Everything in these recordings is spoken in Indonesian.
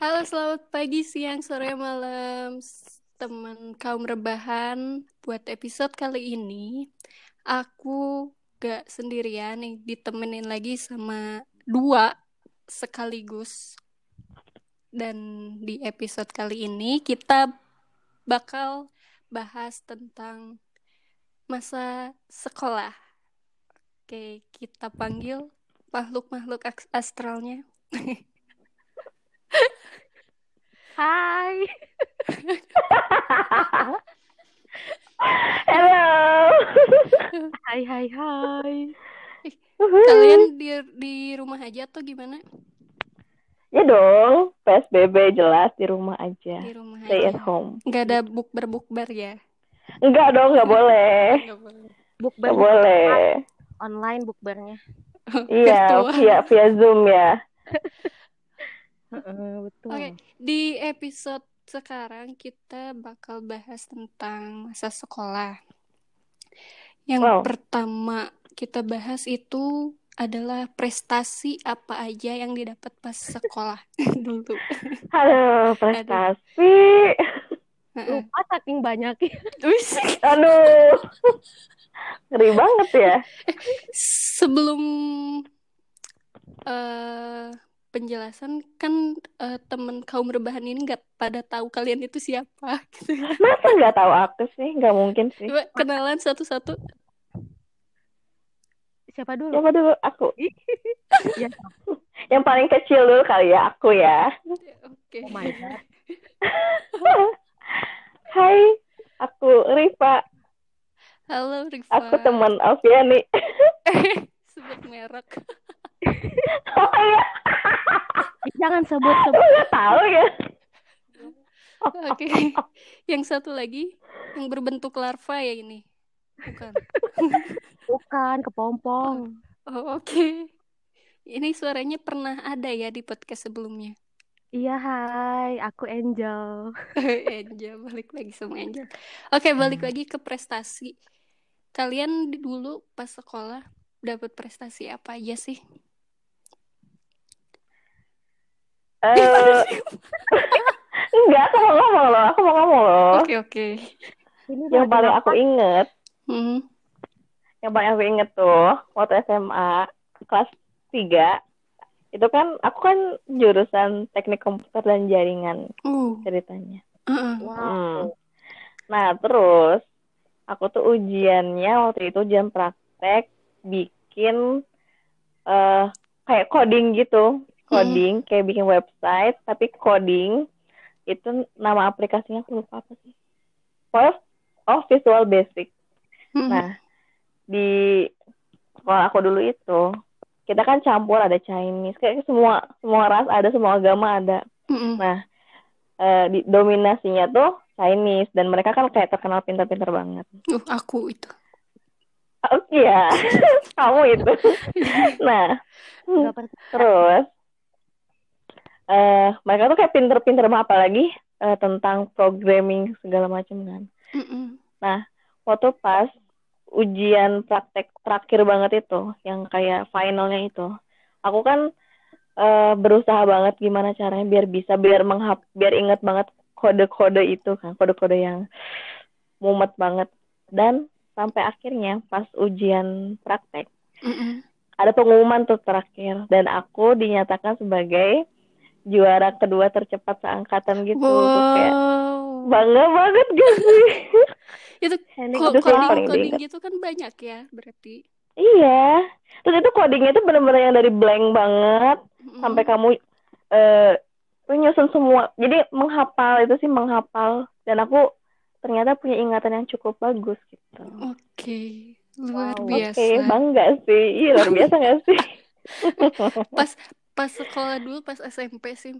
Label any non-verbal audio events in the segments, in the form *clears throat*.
Halo, selamat pagi, siang, sore, malam, teman kaum rebahan. Buat episode kali ini, aku gak sendirian nih, ditemenin lagi sama dua sekaligus. Dan di episode kali ini kita bakal bahas tentang masa sekolah. Oke, kita panggil makhluk-makhluk astralnya. *laughs* Hai. *laughs* Halo. Hai hai hai. Kalian di di rumah aja atau gimana? Ya dong, PSBB jelas di rumah aja. Di rumah Stay aja. at home. Nggak ada bukber-bukber ya? Enggak dong, enggak boleh. Nggak boleh. Bukber Enggak boleh. online bukbernya. *laughs* Iya, via via Zoom ya. *laughs* Heeh, betul. Oke, di episode sekarang kita bakal bahas tentang masa sekolah. Yang Wow. pertama kita bahas itu adalah prestasi apa aja yang didapat pas sekolah *laughs* dulu. Halo, prestasi. Lupa saking banyak. *laughs* Aduh. Ngeri banget ya. Sebelum eh penjelasan kan eh, temen kaum rebahan ini nggak pada tahu kalian itu siapa *laughs* gitu ya. Masa nggak tahu aku sih? Nggak mungkin sih. Coba kenalan satu-satu. Siapa dulu? Siapa dulu? Aku. *laughs* Ya. Yang paling kecil dulu kali ya, aku ya. Oke. Oh my god. Rifa. Halo Rifa. Aku teman Alfiani. *laughs* Sebut merek. Oh iya, Jangan sebut sebut. nggak tahu ya. Oke. Yang satu lagi yang berbentuk larva ya ini. Bukan. Bukan kepompong. Oh, oke. Ini suaranya pernah ada ya di podcast sebelumnya. Iya hai, aku Angel. *laughs* Angel, balik lagi sama Angel. Oke, balik lagi ke prestasi. Kalian di- dulu pas sekolah dapat prestasi apa aja sih? Eh, *laughs* *laughs* enggak, aku mau ngomong loh. Aku mau ngomong loh. Oke, oke. Ini Yang paling apa? aku inget, Hmm. yang paling aku inget tuh waktu SMA kelas 3 itu kan aku kan jurusan teknik komputer dan jaringan Uh. ceritanya. uh-uh. Wow. Hmm. Nah, terus aku tuh ujiannya waktu itu ujian praktek bikin eh kayak coding gitu. Coding kayak bikin website tapi coding itu nama aplikasinya aku lupa apa sih. Pokoknya oh Visual Basic. Hmm. Nah, di sekolah aku dulu itu kita kan campur ada Chinese kayak semua semua ras ada semua agama ada. Mm-mm. Nah, eh, di, dominasinya tuh Chinese dan mereka kan kayak terkenal pintar-pintar banget. Uh, aku itu. Oke ya, *laughs* kamu itu. *laughs* Nah, terus eh mereka tuh kayak pinter-pinter apalagi eh, tentang programming segala macam kan. Mm-mm. Waktu pas ujian praktek terakhir banget itu, yang kayak finalnya itu, aku kan eh, berusaha banget gimana caranya biar bisa biar menghap biar inget banget kode-kode itu kan, kode-kode yang mumet banget. Dan sampai akhirnya pas ujian praktek Mm-mm. ada pengumuman tuh terakhir. Dan aku dinyatakan sebagai juara kedua tercepat seangkatan gitu. Terus kayak Wow. bangga banget gak sih *laughs* Itu itu coding coding diingat. gitu kan banyak ya berarti. iya terus itu codingnya itu bener-bener yang dari blank banget Mm-mm. sampai kamu eh tuh nyusun semua jadi menghafal itu sih menghafal dan aku ternyata punya ingatan yang cukup bagus gitu Oke, luar Wow. oke biasa. bangga sih iya luar biasa gak sih *laughs* *laughs* Pas pas sekolah dulu pas SMP sih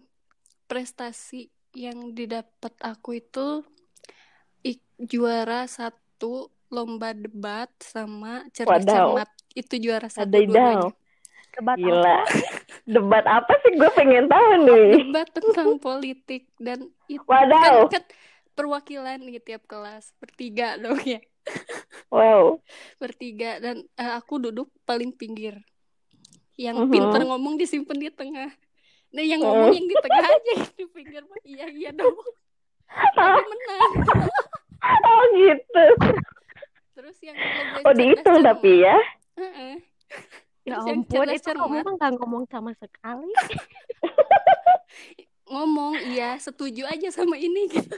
prestasi yang didapat aku itu juara satu lomba debat sama cerdas Wadaw. cermat. Itu juara satu Wadaw. dua-duanya. Debat gila. *laughs* debat apa sih? Gue pengen tahu nih. Debat tentang politik dan itu Wadaw. kan, kan perwakilan di tiap kelas. Bertiga dong ya. *laughs* Wow. Bertiga dan eh, aku duduk paling pinggir. Yang Mhm. pintar ngomong disimpan di tengah. Nah yang ngomong yang di tengah aja di pinggir. Mah iya iya dong. *laughs* Tapi menang Oh gitu. terus yang Oh dihitung cerdas tapi ya. Heeh. Ya Terus yang ampun, itu kamu nggak ngomong sama sekali. *laughs* ngomong iya setuju aja sama ini gitu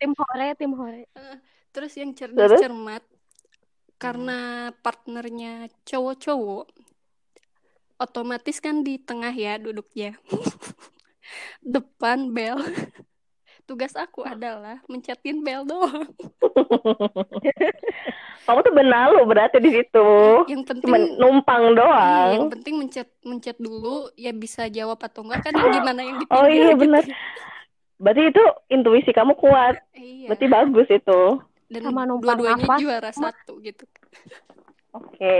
Tim hore, tim hore. terus yang cerdas Terus? cermat karena partnernya cowok-cowok otomatis kan di tengah ya duduknya *laughs* depan bel tugas aku adalah mencetin bel doang *laughs* Kamu tuh benalu berarti di situ. yang penting Cuma numpang Iya, doang. yang penting mencet mencet dulu ya bisa jawab atau enggak kan gimana yang di Oh iya gitu. benar. Berarti itu intuisi kamu kuat. Iya. Berarti bagus itu. Dan Sama numpang dua-duanya nafas. juara satu gitu. Oke.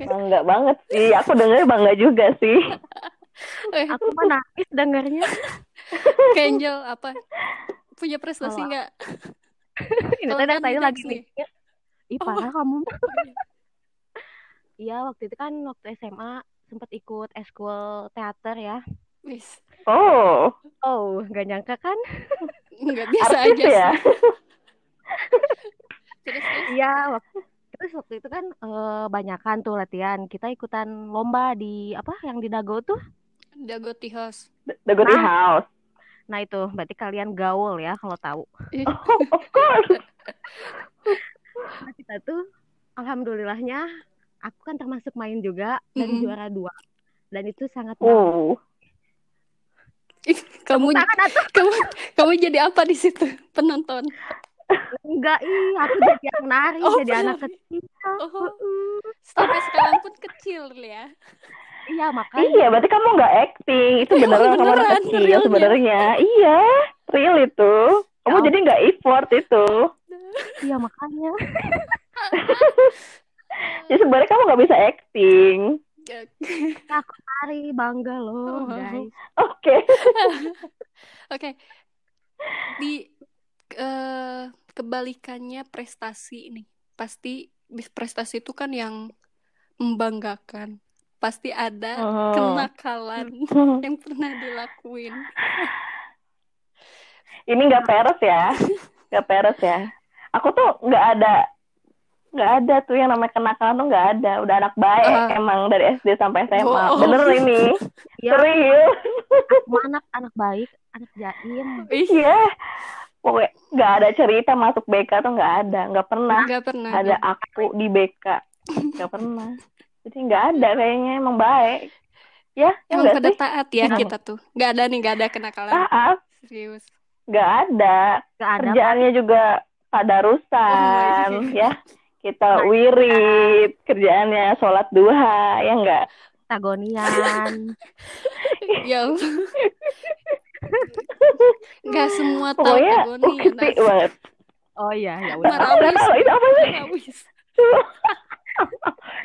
Bangga banget sih. Aku denger bangga juga sih. *laughs* Eh, Aku mah nangis dengarnya. *laughs* *laughs* Kenjel apa? Punya prestasi nggak? *laughs* Ini tadi kan tadi lagi nih. Ih parah kamu. *laughs* Iya waktu itu kan waktu SMA sempat ikut eskul teater ya. Wis, Oh, Oh, gak nyangka kan? nggak biasa artis aja ya. Iya, waktu terus waktu itu kan eh, banyakan tuh latihan. Kita ikutan lomba di apa yang di Dago tuh. Dago Tihos. The Goody Nah. House. Nah itu berarti kalian gaul ya kalau tahu. Ih, *laughs* of course. Nah, kita tuh alhamdulillahnya aku kan termasuk main juga dan Mm-mm. juara dua. Dan itu sangat Oh. kamu Tangan kamu kamu jadi apa di situ? Penonton. enggak ih aku jadi yang nari Oh, jadi anak penari. kecil. Oh, Heeh. sampai sekarang pun kecil ya. Iya makanya Iya, berarti kamu nggak acting. Itu *laughs* beneran kamu anak beneran, kecil realnya. sebenarnya. Iya, real itu. Kamu Ya jadi nggak effort itu. iya makanya. Jadi *laughs* sebenarnya kamu nggak bisa acting. Aku nari bangga loh Oh. guys. Oke. *laughs* Oke. Di eh, kebalikannya prestasi ini. Pasti prestasi itu kan yang membanggakan. Pasti ada Hmm. kenakalan *laughs* yang pernah dilakuin. Ini nggak peres ya, nggak peres ya. Aku tuh nggak ada, nggak ada tuh yang namanya kenakalan tuh nggak ada. Udah anak baik Ah. emang dari SD sampai SMA. Bohong. Bener ini, Iya, serius. aku anak anak baik, anak jaim. Ih, Iya. Pokoknya nggak ada cerita masuk BK tuh nggak ada, nggak pernah nggak pernah. ada aku di BK, nggak pernah. Jadi nggak ada kayaknya emang baik. Ya, ya Emang pada sih? taat ya Emang. kita tuh. Nggak ada nih, nggak ada kenakalan. Taat, Serius. nggak ada. Gak ada kerjaannya juga tadarusan Oh my ya kita wirid kerjaannya sholat duha ya enggak protagonian. *laughs* Ya. Nggak semua tahu pokoknya Tagoni ya, ukti Nas. banget Oh iya, ya udah. Itu apa sih Marawis.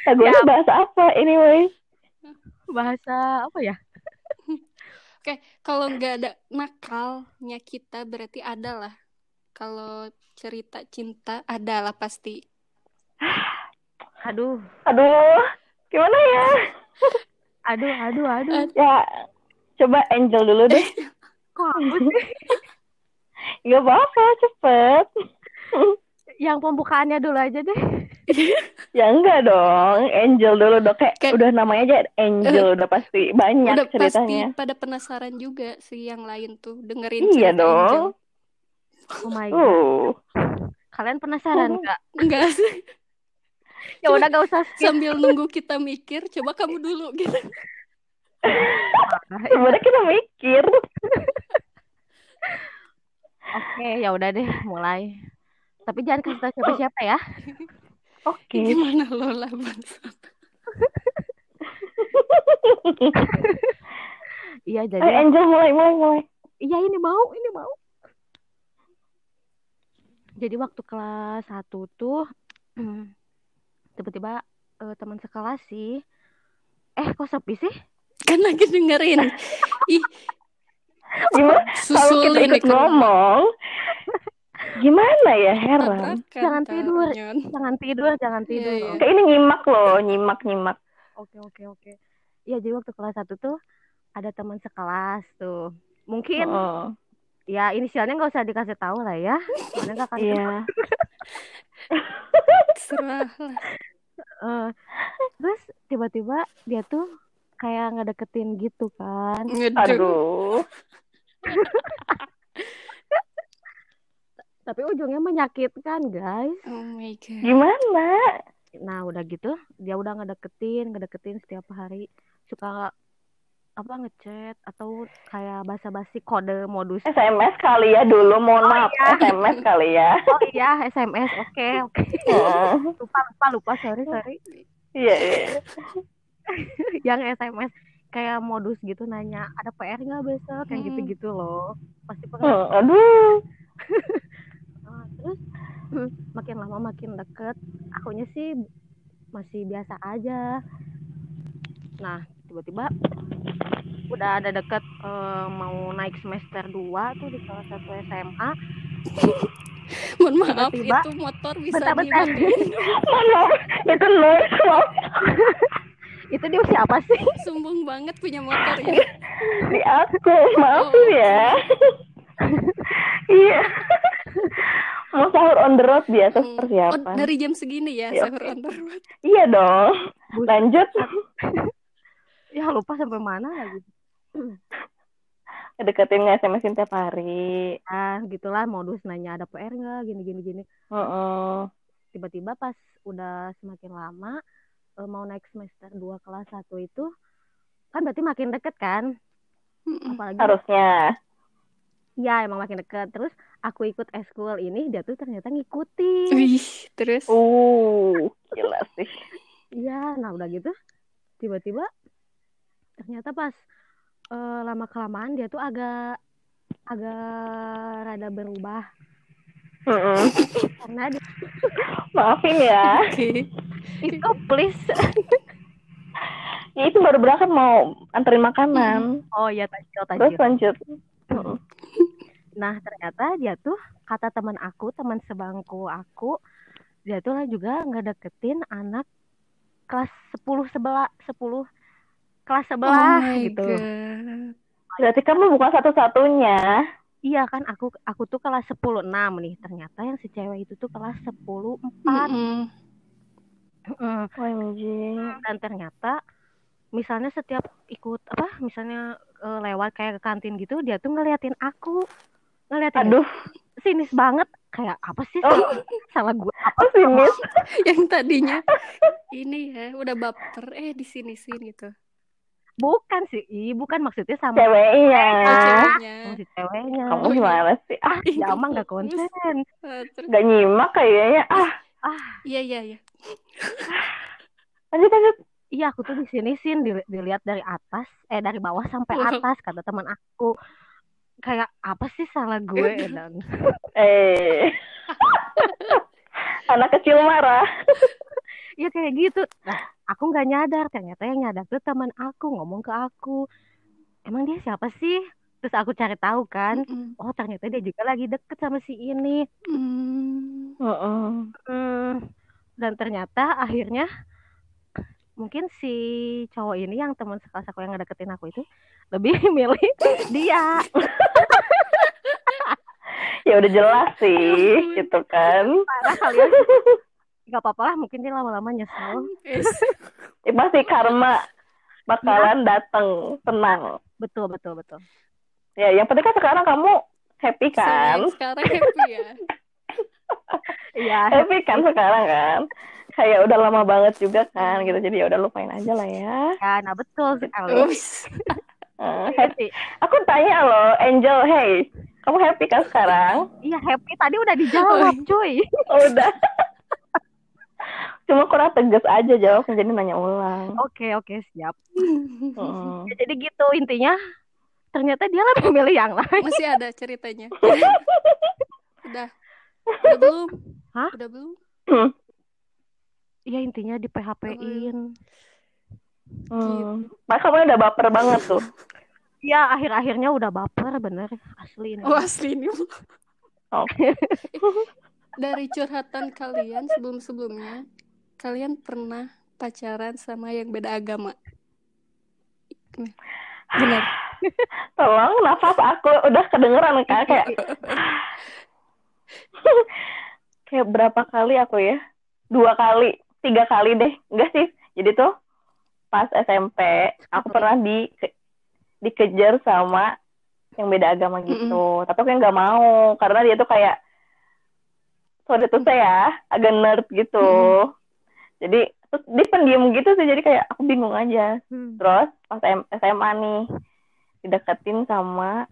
Tagoni Ya. bahasa apa anyway Bahasa apa ya? *laughs* Oke, kalau nggak ada nakalnya kita berarti ada lah. Kalau cerita cinta ada lah pasti. *sighs* Aduh, aduh gimana ya *laughs* aduh, aduh, aduh. ya coba Angel dulu deh *laughs* Kok aku sih? nggak apa-apa cepet Yang pembukaannya dulu aja deh. *laughs* ya enggak dong Angel dulu dong kayak Kayak- udah namanya aja Angel udah pasti banyak Udah pasti ceritanya pada penasaran juga sih yang lain tuh dengerin Iya cerita dong. Angel. Oh my god. uh Kalian penasaran nggak? Enggak sih. *laughs* Ya udah gak usah skip. Sambil nunggu kita mikir, coba kamu dulu gitu. *laughs* sebenarnya kita mikir Oke, ya udah deh, mulai. Tapi jangan kasih tahu siapa-siapa ya. Oke *laughs* Gimana Lola? *laughs* Iya, jadi Ayo Angel mulai mulai mulai iya ini mau, ini mau. Jadi waktu kelas 1 tuh *clears throat* tiba-tiba eh, teman sekelas sih. Eh, kok sepi sih? Kan lagi dengerin. *laughs* Ih, gimana kalau kita ikut ke rumah. ngomong gimana ya heran Jangan tidur. Nyon. Jangan tidur, jangan Iya, tidur. iya. kayak ini nyimak loh nyimak nyimak Oke oke oke. Iya jadi waktu kelas satu tuh ada teman sekelas tuh. Mungkin Heeh. ya inisialnya nggak usah dikasih tahu lah ya. Karena nggak akan Iya. *laughs* Serah. Eh, terus tiba-tiba dia tuh kayak ngedeketin gitu kan. Ngedeng. Aduh. *laughs* Tapi ujungnya menyakitkan guys. Oh my god. Gimana? Nah udah gitu dia udah ngedeketin, ngedeketin setiap hari. Suka apa ngechat atau kayak basa-basi kode modus. SMS kali ya dulu, mohon Oh, maaf. iya. SMS kali ya. *laughs* Oh iya SMS. Oke oke. Heeh. Lupa lupa lupa sorry sorry. Iya, iya. *laughs* Yang SMS kayak modus gitu nanya ada PR nggak besok kayak Hmm. gitu-gitu loh. Pasti pernah Hmm, Aduh. *laughs* Terus makin lama makin deket akunya sih masih biasa aja nah tiba-tiba udah ada deket eh, mau naik semester 2 tuh di salah satu SMA Mohon maaf Tiba-tiba. itu motor bisa. *laughs* Mohon maaf, itu noise *laughs* maaf. itu dia siapa sih Sumbung banget punya motor ya. *laughs* Di aku, maaf Oh. ya. Iya. Mau sahur on the road biasa Hmm. Oh, persiapan. dari jam segini ya, Iya, sahur oke. on the road. Iya dong. Bus- Lanjut. *laughs* ya lupa sampai mana lagi Deketin nge-SMS-in tiap hari. ah gitulah modus nanya ada PR nggak gini gini gini Heeh. tiba-tiba pas udah semakin lama eh, mau naik semester 2 kelas 1 itu kan berarti makin deket kan Mm-mm. apalagi Harusnya. Ya emang makin deket terus aku ikut eskul ini dia tuh ternyata ngikutin Wih, terus Uh, gila sih. iya nah udah gitu tiba-tiba ternyata pas eh, lama kelamaan dia tuh agak agak rada berubah Heeh. karena dia Maafin ya. oke. itu please Ya itu baru berangkat mau anterin makanan. oh ya tajil Terus tajil lanjut. Heeh. Nah ternyata dia tuh kata teman aku teman sebangku aku dia tuh lah juga ngedeketin anak kelas 10 sebelah 10 kelas Oh sebelah my gitu god. Berarti kamu bukan satu-satunya. Iya kan aku aku tuh kelas 10 6 nih. Ternyata yang si cewek itu tuh kelas 10 4. Mm-mm. Mm. OMG. Dan ternyata misalnya setiap ikut apa misalnya eh, lewat kayak ke kantin gitu dia tuh ngeliatin aku. Ngeliatin Aduh, sinis banget. Kayak apa sih? Oh. salah gue apa sih, Miss? Yang tadinya ini ya udah baper. Eh di sini sini gitu. bukan sih Ih, bukan. Maksudnya sama Ceweknya. Oh, si ceweknya. Kamu gimana sih? Ah, ya emang gak konsen. Eh, gak nyimak kayaknya. Ah, Iya iya iya. lanjut lanjut. iya aku tuh di sini sih dili- dilihat dari atas. Eh dari bawah sampai atas kata teman aku kayak apa sih salah gue dan Eh. *laughs* Anak kecil marah. ya kayak gitu nah aku nggak nyadar ternyata yang nyadar tuh teman aku ngomong ke aku emang dia siapa sih terus aku cari tahu kan Mm-mm. oh ternyata dia juga lagi deket sama si ini Mm. Heeh. Hmm, dan ternyata akhirnya mungkin si cowok ini yang teman sekelas aku yang ngedeketin aku itu lebih *laughs* milih dia *laughs* Ya udah jelas sih, *laughs* gitu kan. parah kalian nggak apa-apa lah mungkin dia lama-lama nyesel Yes. Ya, pasti karma bakalan datang, tenang. betul betul betul Ya, yang penting kan sekarang kamu happy kan? Sekarang happy ya. iya Happy kan sekarang kan? Kayak *laughs* udah lama banget juga kan, gitu. Jadi ya udah lupain aja lah ya. ya nah betul sekali Ups. Eh, *laughs* happy. Aku tanya loh, Angel, hey, kamu happy kan sekarang? iya happy tadi udah dijawab cuy *laughs* Oh, udah. Cuma kurang tegas aja jawabnya, jadi nanya ulang. oke oke siap Heeh. Ya, jadi gitu intinya ternyata dia lebih milih yang lain Masih ada ceritanya. Udah. Udah belum? Hah? Udah belum? Iya intinya di PHP-in Hmm. Makanya kamu udah baper banget tuh. Iya akhir-akhirnya udah baper bener asli ini Oh asli ini. Oh. *laughs* Dari curhatan kalian sebelum-sebelumnya, kalian pernah pacaran sama yang beda agama? Benar. *sighs* Tolong nafas aku udah kedengeran kan kayak *laughs* *laughs* kayak berapa kali aku ya? Dua kali, tiga kali deh. Enggak sih. Jadi tuh pas SMP aku pernah di dikejar sama yang beda agama gitu. Tapi aku nggak mau karena dia tuh kayak sorry tuh saya agak nerd gitu. Jadi terus dia pendiam gitu sih jadi kayak aku bingung aja. Hmm. Terus pas SMA nih dideketin sama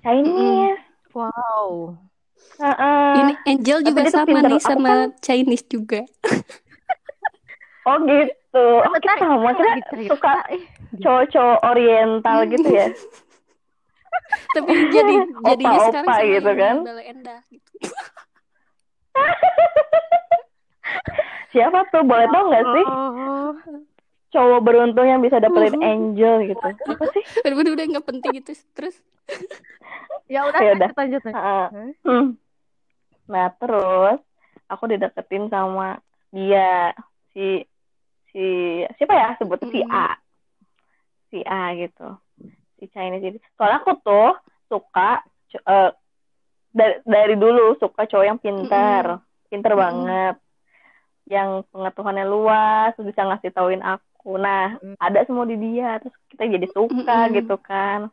Chinese. Wow. Heeh. Ini Angel juga sama nih sama kan- Chinese juga. *laughs* Oh gitu. Oh kita sama cerita. suka Eh, cowok-cowok oriental gitu ya. *laughs* Tapi jadi jadinya Opa-opa sekarang sama gitu kan. Endah gitu. *laughs* Siapa tuh? Boleh tau nggak sih Oh. cowok beruntung yang bisa dapetin Mhm. angel gitu? Apa sih? Udah udah nggak penting gitu terus. *laughs* Ya udah, Ya udah. lanjut lanjut. Heeh. Hah? Hmm. Nah terus aku dideketin sama dia si si siapa ya? Sebut si. A. Si A gitu. Si Chinese itu soalnya aku tuh suka co- eh, dari dari dulu suka cowok yang pintar. Pintar Mm-mm. banget. Yang pengetahuannya luas bisa ngasih tauin aku. Nah ada semua di dia. Terus kita jadi suka gitu kan.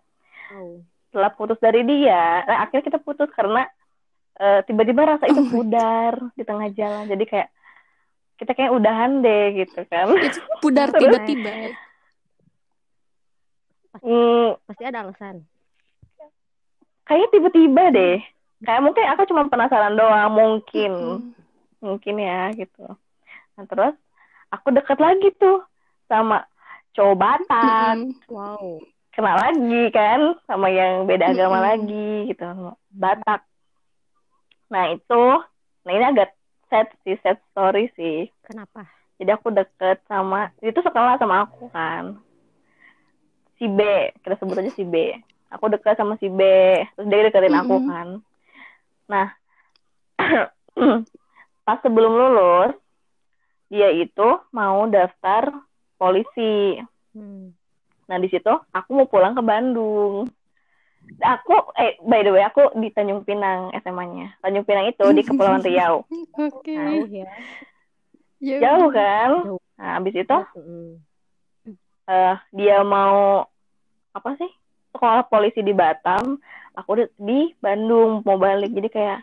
Oh. setelah putus dari dia, nah, akhirnya kita putus karena eh, tiba-tiba rasa itu Oh *laughs* pudar di tengah jalan. Jadi kayak kita kayak udahan deh gitu kan. Itu pudar tiba-tiba. ya. Hmm, Pasti ada alasan. kayaknya tiba-tiba deh. Kayak mungkin aku cuma penasaran doang, mungkin, Mm-mm. mungkin ya gitu. Nah terus aku deket lagi tuh sama cowok Batak, Mm-mm. Wow. kenal lagi kan sama yang beda agama Mm-mm. lagi gitu, Batak. Nah itu, nah ini agak sad sih, sad story sih. Kenapa? Jadi aku deket sama, itu sekelas sama aku kan. Si B, kita sebut aja si B. Aku deket sama si B, terus dia deketin aku Mm-mm. kan. Nah, *clears throat* pas sebelum lulus, dia itu mau daftar polisi. Hmm. Nah di situ aku mau pulang ke Bandung. Aku, eh by the way aku di Tanjung Pinang SMA-nya. Tanjung Pinang itu di Kepulauan *laughs* Riau. Oke. Jauh ya. Ya Jauh kan? Jauh. Nah habis itu eh dia mau apa sih sekolah polisi di Batam aku udah di Bandung mau balik jadi kayak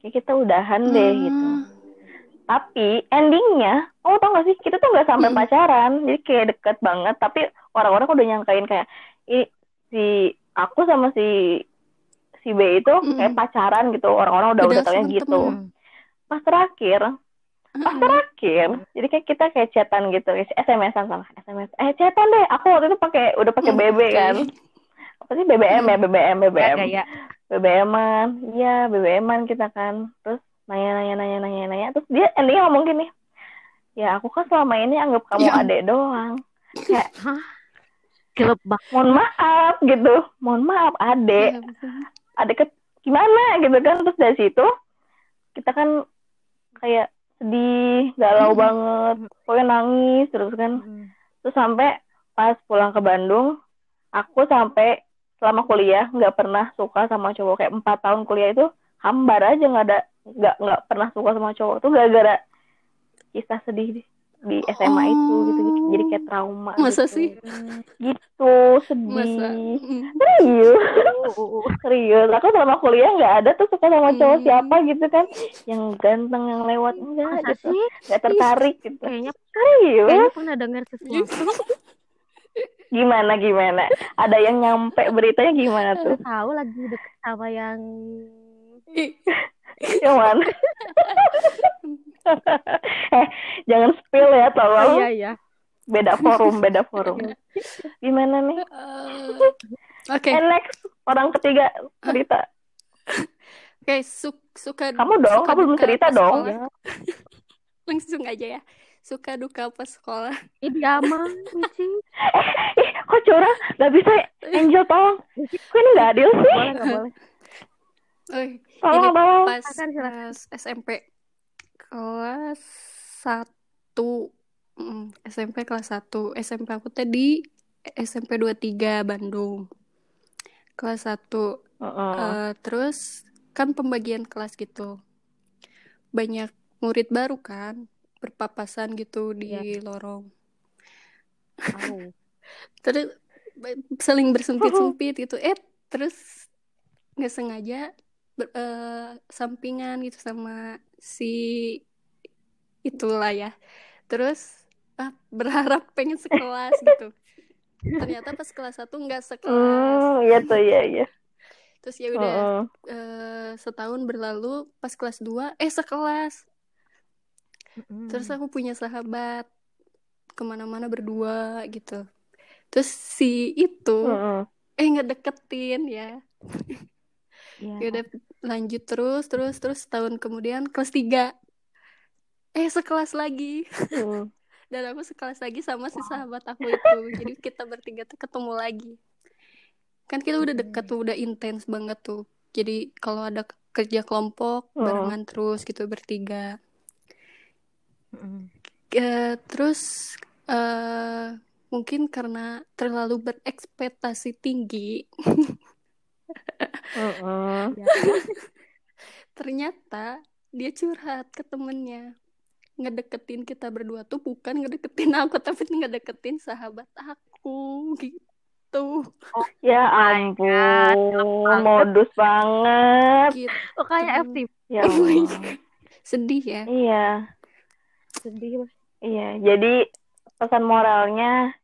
kayak kita udahan deh Hmm. gitu tapi endingnya oh tau gak sih kita tuh nggak sampai Mm-mm. pacaran jadi kayak deket banget tapi orang-orang udah nyangkain kayak ini si aku sama si si B itu kayak Mm-mm. pacaran gitu orang-orang udah udah, Udah taunya sama gitu temen. pas terakhir pas terakhir jadi kayak kita kayak chatan gitu SMS-an salah SMS eh chatan deh aku waktu itu pakai udah pakai BB Oke. kan apa sih BBM ya BBM BBM Ya, ya, ya. BBM-an iya BBM-an kita kan terus nanya nanya nanya nanya nanya terus dia endingnya ngomong gini ya aku kan selama ini anggap kamu Ya. adek doang kayak Kelep bak. mohon maaf gitu. Mohon maaf adek Ya, adek ke gimana gitu kan. Terus dari situ kita kan kayak sedih galau banget pokoknya nangis terus kan. Hmm. terus sampai pas pulang ke Bandung aku sampai selama kuliah nggak pernah suka sama cowok. Kayak empat tahun kuliah itu hambar aja nggak ada nggak nggak pernah suka sama cowok. Tuh gara-gara kisah sedih di, SMA itu gitu jadi kayak trauma Masa gitu. sih? gitu sedih serius Oh, oh, oh. serius aku selama kuliah nggak ada tuh suka sama cowok Hmm. siapa gitu kan yang ganteng yang lewat enggak Masa gitu sih? nggak tertarik gitu Kayaknya serius kayaknya pernah dengar sesuatu. gimana gimana ada yang nyampe beritanya gimana tuh Tahu lagi deket sama yang yang mana *laughs* *laughs* jangan spill ya Oh, tolong iya iya. beda forum beda forum gimana nih eh, Oke, Eh, next orang ketiga cerita oke su- suka Kamu dong, suka kamu belum cerita dong. sekolah. *laughs* Langsung aja ya. Suka duka pas sekolah. Ih, dia mah Mici. ih kok curang nggak bisa Angel tolong kok ini nggak adil sih Boleh nggak boleh? Oi, tolong ini tolong pas pas SMP kelas 1 Mm, SMP kelas 1. SMP aku tadi SMP 23 Bandung. Kelas 1. Heeh. Eh, terus kan pembagian kelas gitu. Banyak murid baru kan, berpapasan gitu di Iya. lorong. Tahu. *laughs* Terus saling bersempit-sempit gitu. Eh, terus nggak sengaja ber- eh, sampingan gitu sama si itulah ya. Terus ah, berharap pengen sekelas gitu. Ternyata pas kelas 1 nggak sekelas. Hmm, iya tuh, iya, iya. Terus ya udah Heeh. eh, setahun berlalu pas kelas 2 eh sekelas. Terus aku punya sahabat ke mana-mana berdua gitu. Terus si itu Heeh. eh ngedeketin ya. Iya. Ya udah lanjut terus terus terus setahun kemudian kelas 3 eh sekelas lagi Hmm. *laughs* dan aku sekelas lagi sama si sahabat aku itu. Jadi kita bertiga tuh ketemu lagi. Kan kita udah deket tuh, udah intens banget tuh. Jadi kalau ada kerja kelompok Oh. barengan terus gitu bertiga. Eh, terus eh mungkin karena terlalu berekspektasi tinggi, *laughs* Heeh. Ya. ternyata dia curhat ke temennya. Ngedeketin kita berdua tuh bukan ngedeketin *laughs* aku, tapi ngedeketin sahabat aku gitu. Ya ampun, modus banget. Gitu. Oh kayak. FTV Ya Oh. Sedih ya. Iya, sedih. iya. Jadi pesan moralnya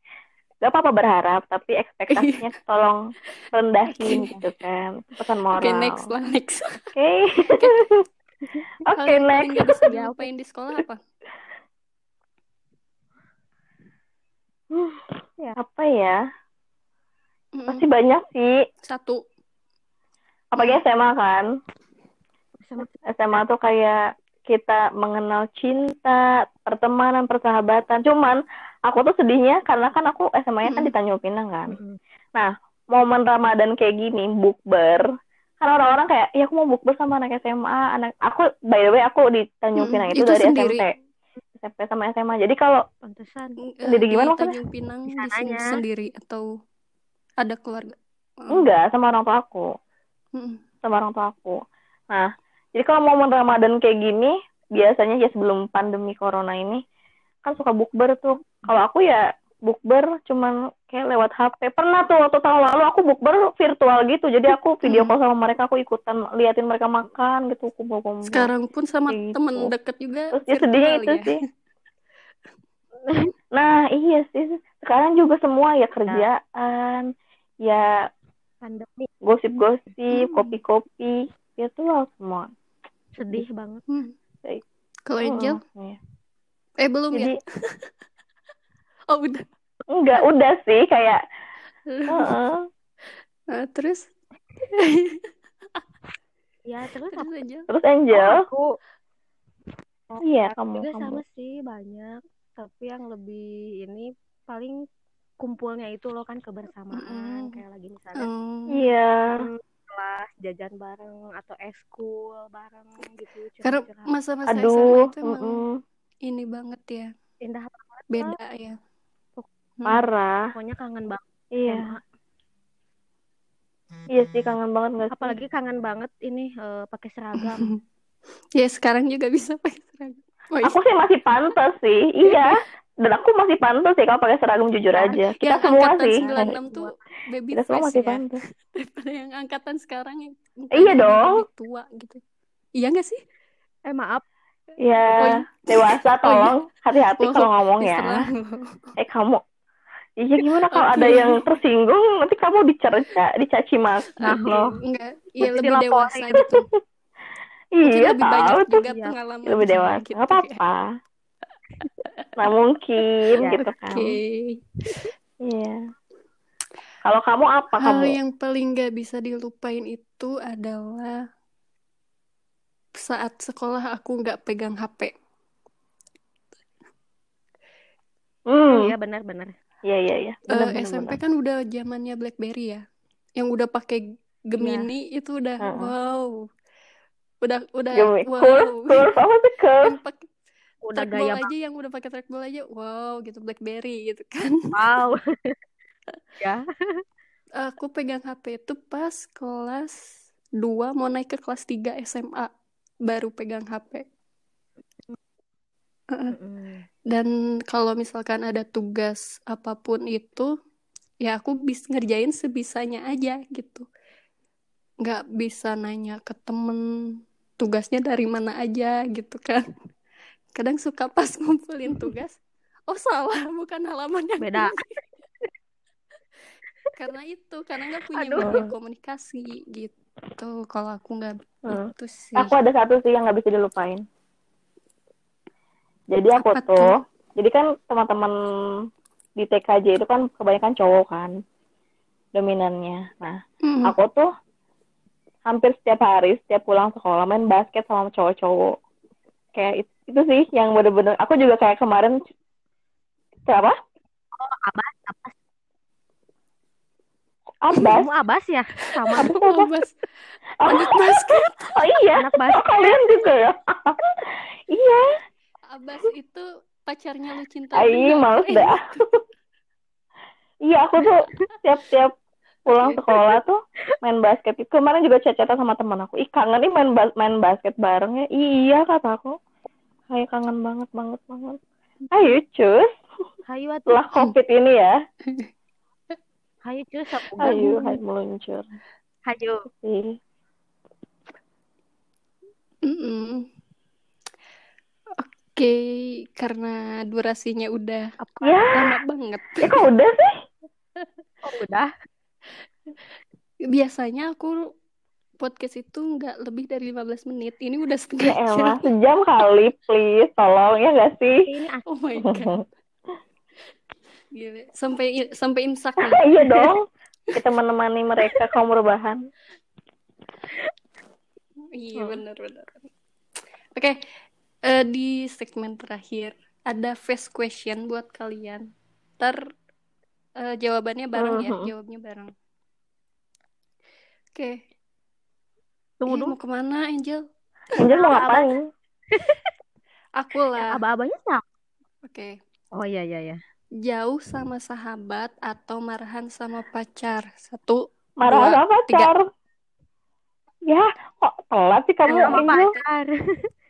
gak apa-apa berharap, tapi ekspektasinya *laughs* tolong rendahin gitu kan. Pesan moral. Oke, next lah, next. Oke. Hal *laughs* Oke, yang paling next. gak bisa Ya, dilupain di sekolah apa? Apa ya? Mm-mm. Pasti banyak sih. Satu. Apalagi SMA kan. Sama SMA tuh kayak kita mengenal cinta, pertemanan, persahabatan. Cuman aku tuh sedihnya karena kan aku SMA-nya kan Mm. di Tanjung Pinang kan. Mm-mm. Momen Ramadan kayak gini, bukber. Kan orang-orang kayak, ya aku mau bukber sama anak SMA, anak aku by the way aku di Tanjung Pinang itu, itu dari sendiri. SMP. SMP sama SMA. Jadi kalau pantesan. Eh, Sendiri di gimana maksudnya? Tanjung Pinang Di sini sananya. sendiri atau ada keluarga? Enggak sama orang tua aku, Mm-mm. sama orang tua aku. Nah, jadi kalau momen Ramadan kayak gini, biasanya ya sebelum pandemi corona ini kan suka bukber tuh. Kalau aku ya bukber cuman kayak lewat HP. Pernah tuh waktu tahun lalu aku bukber virtual gitu. Jadi aku video call sama mereka, aku ikutan liatin mereka makan gitu, kumpul-kumpul. Sekarang pun sama Kayak temen gitu. deket juga Terus ya sedihnya itu ya. sih. *laughs* Nah, iya sih. Sekarang juga semua ya kerjaan, ya Pandemi gosip-gosip, Hmm. kopi-kopi, virtual semua. sedih banget. Hmm. Baik. Kalau Angel? Mm, iya. Eh belum Jadi ya? *laughs* Oh udah. enggak udah sih kayak heeh. Eh, *laughs* terus? *laughs* Ya terus terus Angel? Terus Angel, aku iya aku kamu juga kamu. sama sih banyak. Tapi yang lebih ini paling kumpulnya itu loh kan kebersamaan Mm-mm. kayak lagi misalnya Oh. Iya. kelas jajan bareng atau eskul bareng gitu Karena masa-masa SMA Aduh, itu emang mm-mm. ini banget ya. indah banget Beda ya. Hmm. parah. pokoknya kangen banget Iya, SMA. iya sih kangen banget nggak sih? apalagi kangen banget ini eh, pakai seragam *laughs* Ya sekarang juga bisa pakai seragam. Oh, iya. Aku sih masih pantas sih, iya. Dan aku masih pantas sih kalau pakai seragam jujur aja. Kita yang semua angkatan sih. 96 tuh baby Kita semua masih ya. pantas. *laughs* Daripada yang angkatan sekarang yang Iya dong. tua gitu. Iya gak sih? eh maaf Ya, Oh, iya. dewasa *laughs* tolong hati-hati Oh, kalau ngomong ya. Eh kamu, iya gimana kalau ada yang tersinggung nanti kamu dicerca, dicaci maki Nah, loh. Enggak, iya lebih dilaporin. dewasa *laughs* gitu. Mungkin Iya lebih banyak tahu tuh juga Iya. pengalaman lebih dewasa. gitu Gak apa-apa. Nah mungkin Ya. gitu ya. kan. Oke. Iya. Kalau kamu apa Hal kamu? yang paling gak bisa dilupain itu adalah saat sekolah aku nggak pegang HP. Hmm. iya benar-benar Iya iya iya. Eh, SMP benar. kan udah zamannya BlackBerry ya, yang udah pakai Gemini itu udah Heeh. wow, udah udah Gemi- wow. Curve, curve apa sih curve? Yang udah trackball gaya aja yang udah pakai trackball aja wow gitu BlackBerry gitu kan wow *laughs* ya aku pegang HP itu pas kelas 2 mau naik ke kelas 3 SMA baru pegang HP. Mm-mm. dan kalau misalkan ada tugas apa pun itu ya aku bisa ngerjain sebisanya aja gitu nggak bisa nanya ke temen tugasnya dari mana aja gitu kan kadang suka pas ngumpulin tugas oh salah bukan halaman yang Beda. ini. *laughs* karena itu karena nggak punya banyak komunikasi gitu kalau aku nggak Hmm. itu sih Aku ada satu sih yang nggak bisa dilupain. Jadi aku Apa tuh, tuh? jadi kan teman-teman di TKJ itu kan kebanyakan cowok kan dominannya. Nah, Hmm. aku tuh hampir setiap hari, setiap pulang sekolah main basket sama cowok-cowok. Kayak it- itu sih yang bener-bener. Aku juga kayak kemarin siapa? abas abas Abbas. kamu abas ya sama? Abbas Oh, anak *laughs* basket oh iya. anak basket Oh, kalian juga ya? *laughs* iya. Abbas itu pacarnya lu cinta juga. males Eh, dah. *laughs* Iya, aku tuh tiap-tiap pulang sekolah tuh main basket. Kemarin juga chat-chatan sama teman aku. Ih, kangen nih main bas- main basket bareng ya. Iya, kata aku. Hai, kangen banget, banget, banget. Ayo, cus. hayu atuh Setelah COVID ini ya. hayu cus aku Ayo, hai meluncur. hayu Ih. Mm-mm. Oke, karena durasinya udah apa Ya, lama banget. ya kok udah sih? *laughs* oh, udah Biasanya aku podcast itu nggak lebih dari 15 menit. Ini udah Ya setengah elah, jam. sejam kali, please. Tolong, ya nggak sih? ini Oh my *laughs* god. Gila. Sampai sampai imsak *laughs* iya dong. Kita menemani mereka kaum rebahan. Iya Hmm. benar benar. Oke, eh, di segmen terakhir ada fast question buat kalian. Ntar eh, jawabannya bareng ya, Mhm. jawabnya bareng. Oke, tunggu Ih, dulu mau ke mana Angel? Angel mau ngapain? *laughs* Aku lah. aba-abanya siapa Oke, oh iya iya iya jauh sama sahabat atau marahan sama pacar? Satu, Marah dua, sama pacar. Ya, kok telat sih kamu, sama Angel? pacar *laughs*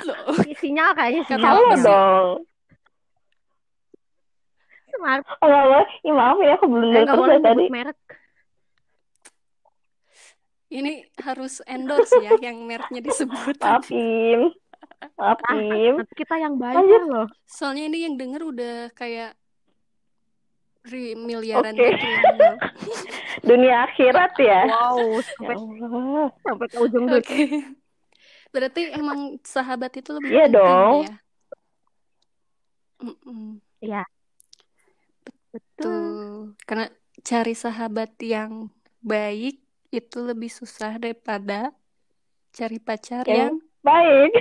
loh. sinyal kayaknya sih? dong. smart Oh, nggak boleh. Ih, maaf ya, aku belum eh terus dari tadi. merek Ini harus endorse ya, yang mereknya disebut. Maafin. Maafin. nanti kita yang Lanjut. bayar loh Soalnya ini yang denger udah kayak ri- miliaran Oke. gitu. Dunia akhirat ya. wow Ya sampai Allah. sampai ke ujung dunia Berarti emang sahabat itu lebih Iya penting dong. ya? Mm-mm. ya betul karena cari sahabat yang baik itu lebih susah daripada cari pacar Yang yang baik.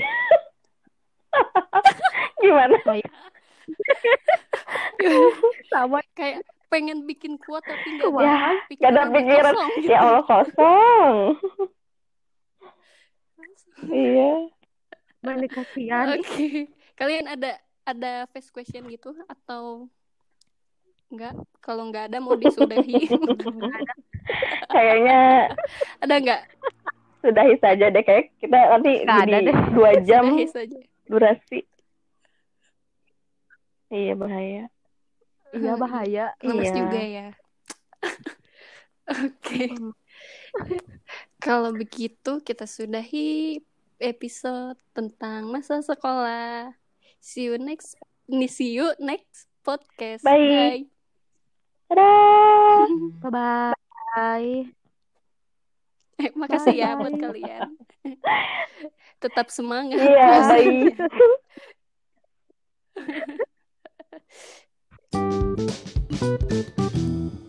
*laughs* Gimana? *laughs* sama kayak pengen bikin kuat tapi nggak ada Gak ada pikiran. kosong gitu. Ya Allah kosong. Iya. mana kasihan *laughs* Oke, kalian ada ada face question gitu atau enggak? Kalau nggak ada mau disudahi. *laughs* Kayaknya *laughs* ada nggak? sudahi saja deh. Kayak kita nanti Nggak ada jadi deh. dua jam Sudahi saja. durasi. Iya bahaya. iya bahaya Lemes Iya. juga ya. Oke. Kalau begitu kita sudahi episode tentang masa sekolah. See you next see you next podcast. Baik. Bye. Dadah. *laughs* bye bye Eh, makasih ya buat Bye. kalian. *laughs* Tetap semangat. Iya, baik. *laughs*